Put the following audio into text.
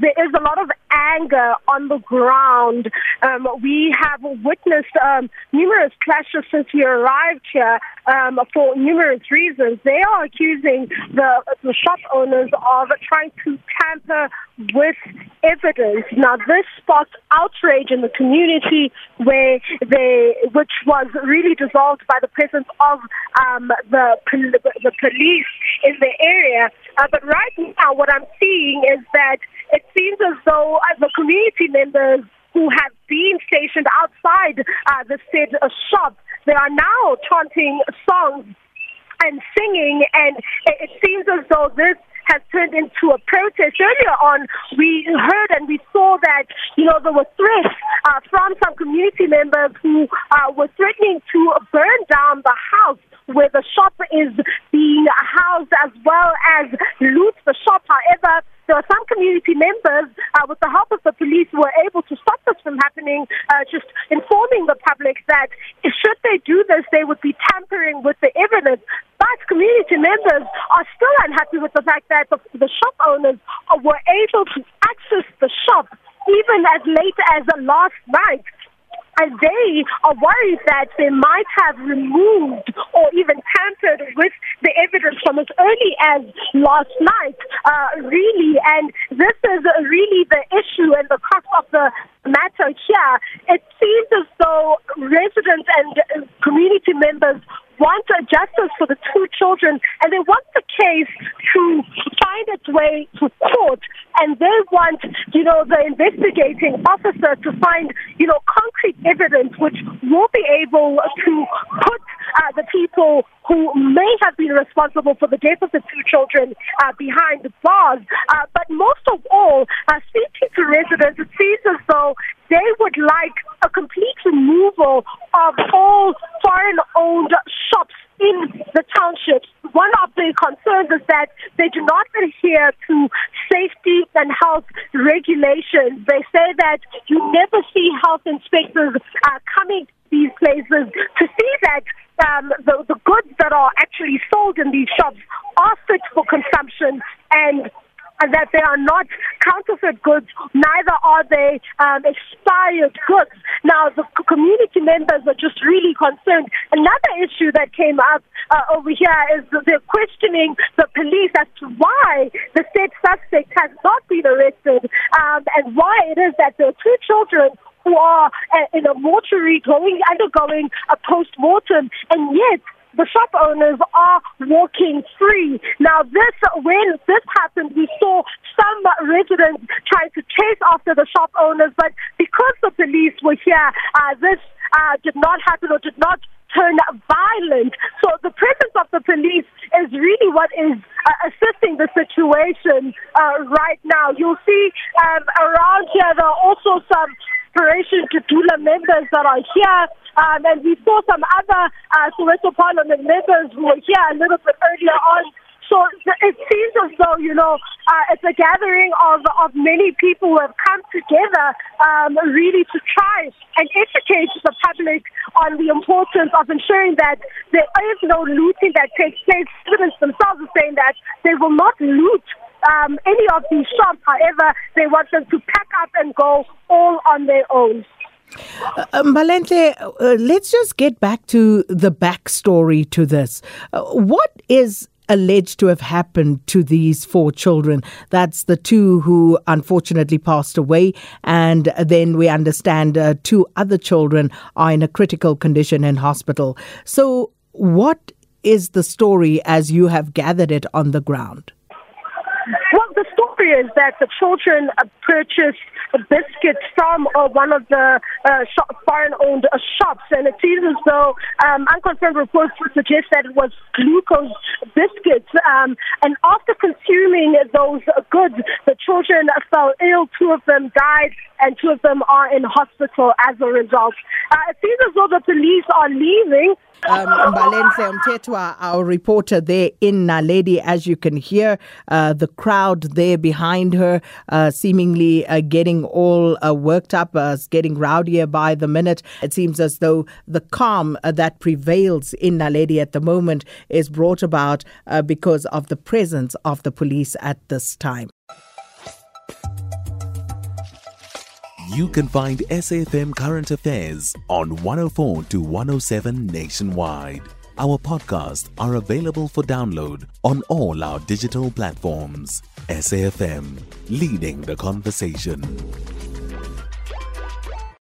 There is a lot of anger on the ground. Um, we have witnessed um, numerous clashes since we arrived here um, for numerous reasons. They are accusing the, the shop owners of trying to tamper with evidence. Now, this sparked outrage in the community, where they, which was really dissolved by the presence of um, the the police in the area. Uh, but right now, what I'm seeing is that as though uh, the community members who have been stationed outside uh, the said uh, shop, they are now chanting songs and singing, and it, it seems as though this has turned into a protest. Earlier on, we heard and we saw that, you know, there were threats uh, from some community members who uh, were threatening to burn down the house where the shop is being housed as well as loot the shop. However, there were some community members, uh, with the help of the police, were able to stop this from happening, uh, just informing the public that should they do this, they would be tampering with the evidence. But community members are still unhappy with the fact that the, the shop owners were able to access the shop even as late as last night and they are worried that they might have removed or even tampered with the evidence from as early as last night, uh, really. And this is really the issue and the crux of the matter here. It seems as though residents and community members want justice for the two children and they want the case to find its way to court and they want, you know, the investigating officer to find, you know, concrete evidence which will be able to put uh, the people who may have been responsible for the death of the two children uh, behind the bars. Uh, but most of all, uh, speaking to residents, it seems as though they would like a complete removal of all foreign-owned shops in the townships. One of the concerns is that they do not adhere to safety and health regulations. They say that you never see health inspectors uh, coming to these places to see that um, the, the goods that are actually sold in these shops are fit for consumption and that they are not counterfeit goods, neither are they um, expired goods. Now, the community members are just really concerned. Another issue that came up uh, over here is they're questioning the police as to why the said suspect has not been arrested um, and why it is that there are two children who are uh, in a mortuary going undergoing a post-mortem, and yet the shop owners are walking free. Now, this when this happened, we saw some residents trying to chase after the shop owners, but because the police were here, uh, this uh, did not happen or did not turn violent. So the presence of the police is really what is uh, assisting the situation uh, right now. You'll see um, around here there are also some Operation Tudula members that are here. Um, and we saw some other uh, Soweto Parliament members who were here a little bit earlier on. So it seems as though, you know, uh, it's a gathering of, of many people who have come together um, really to try and educate the public on the importance of ensuring that there is no looting that takes place. Students themselves are saying that they will not loot um, any of these shops. However, they want them to pack up and go all on their own. Uh, um, Malente, uh, let's just get back to the backstory to this. Uh, what is alleged to have happened to these four children? That's the two who unfortunately passed away, and then we understand uh, two other children are in a critical condition in hospital. So, what is the story as you have gathered it on the ground? Story is that the children uh, purchased biscuits from uh, one of the uh, shop, foreign-owned uh, shops, and it seems as though um, unconfirmed reports suggest that it was glucose biscuits. Um, and after consuming those goods, the children fell ill. Two of them died, and two of them are in hospital as a result. Uh, it seems as though the police are leaving. Um, Mbalenhle Mtetwa, our reporter there in Naledi, as you can hear, uh, the crowd there behind her, uh, seemingly uh, getting all uh, worked up, uh, getting rowdier by the minute. It seems as though the calm uh, that prevails in Naledi at the moment is brought about uh, because of the presence of the police at this time. You can find SAFM Current Affairs on 104 to 107 nationwide. Our podcasts are available for download on all our digital platforms. SAFM, leading the conversation.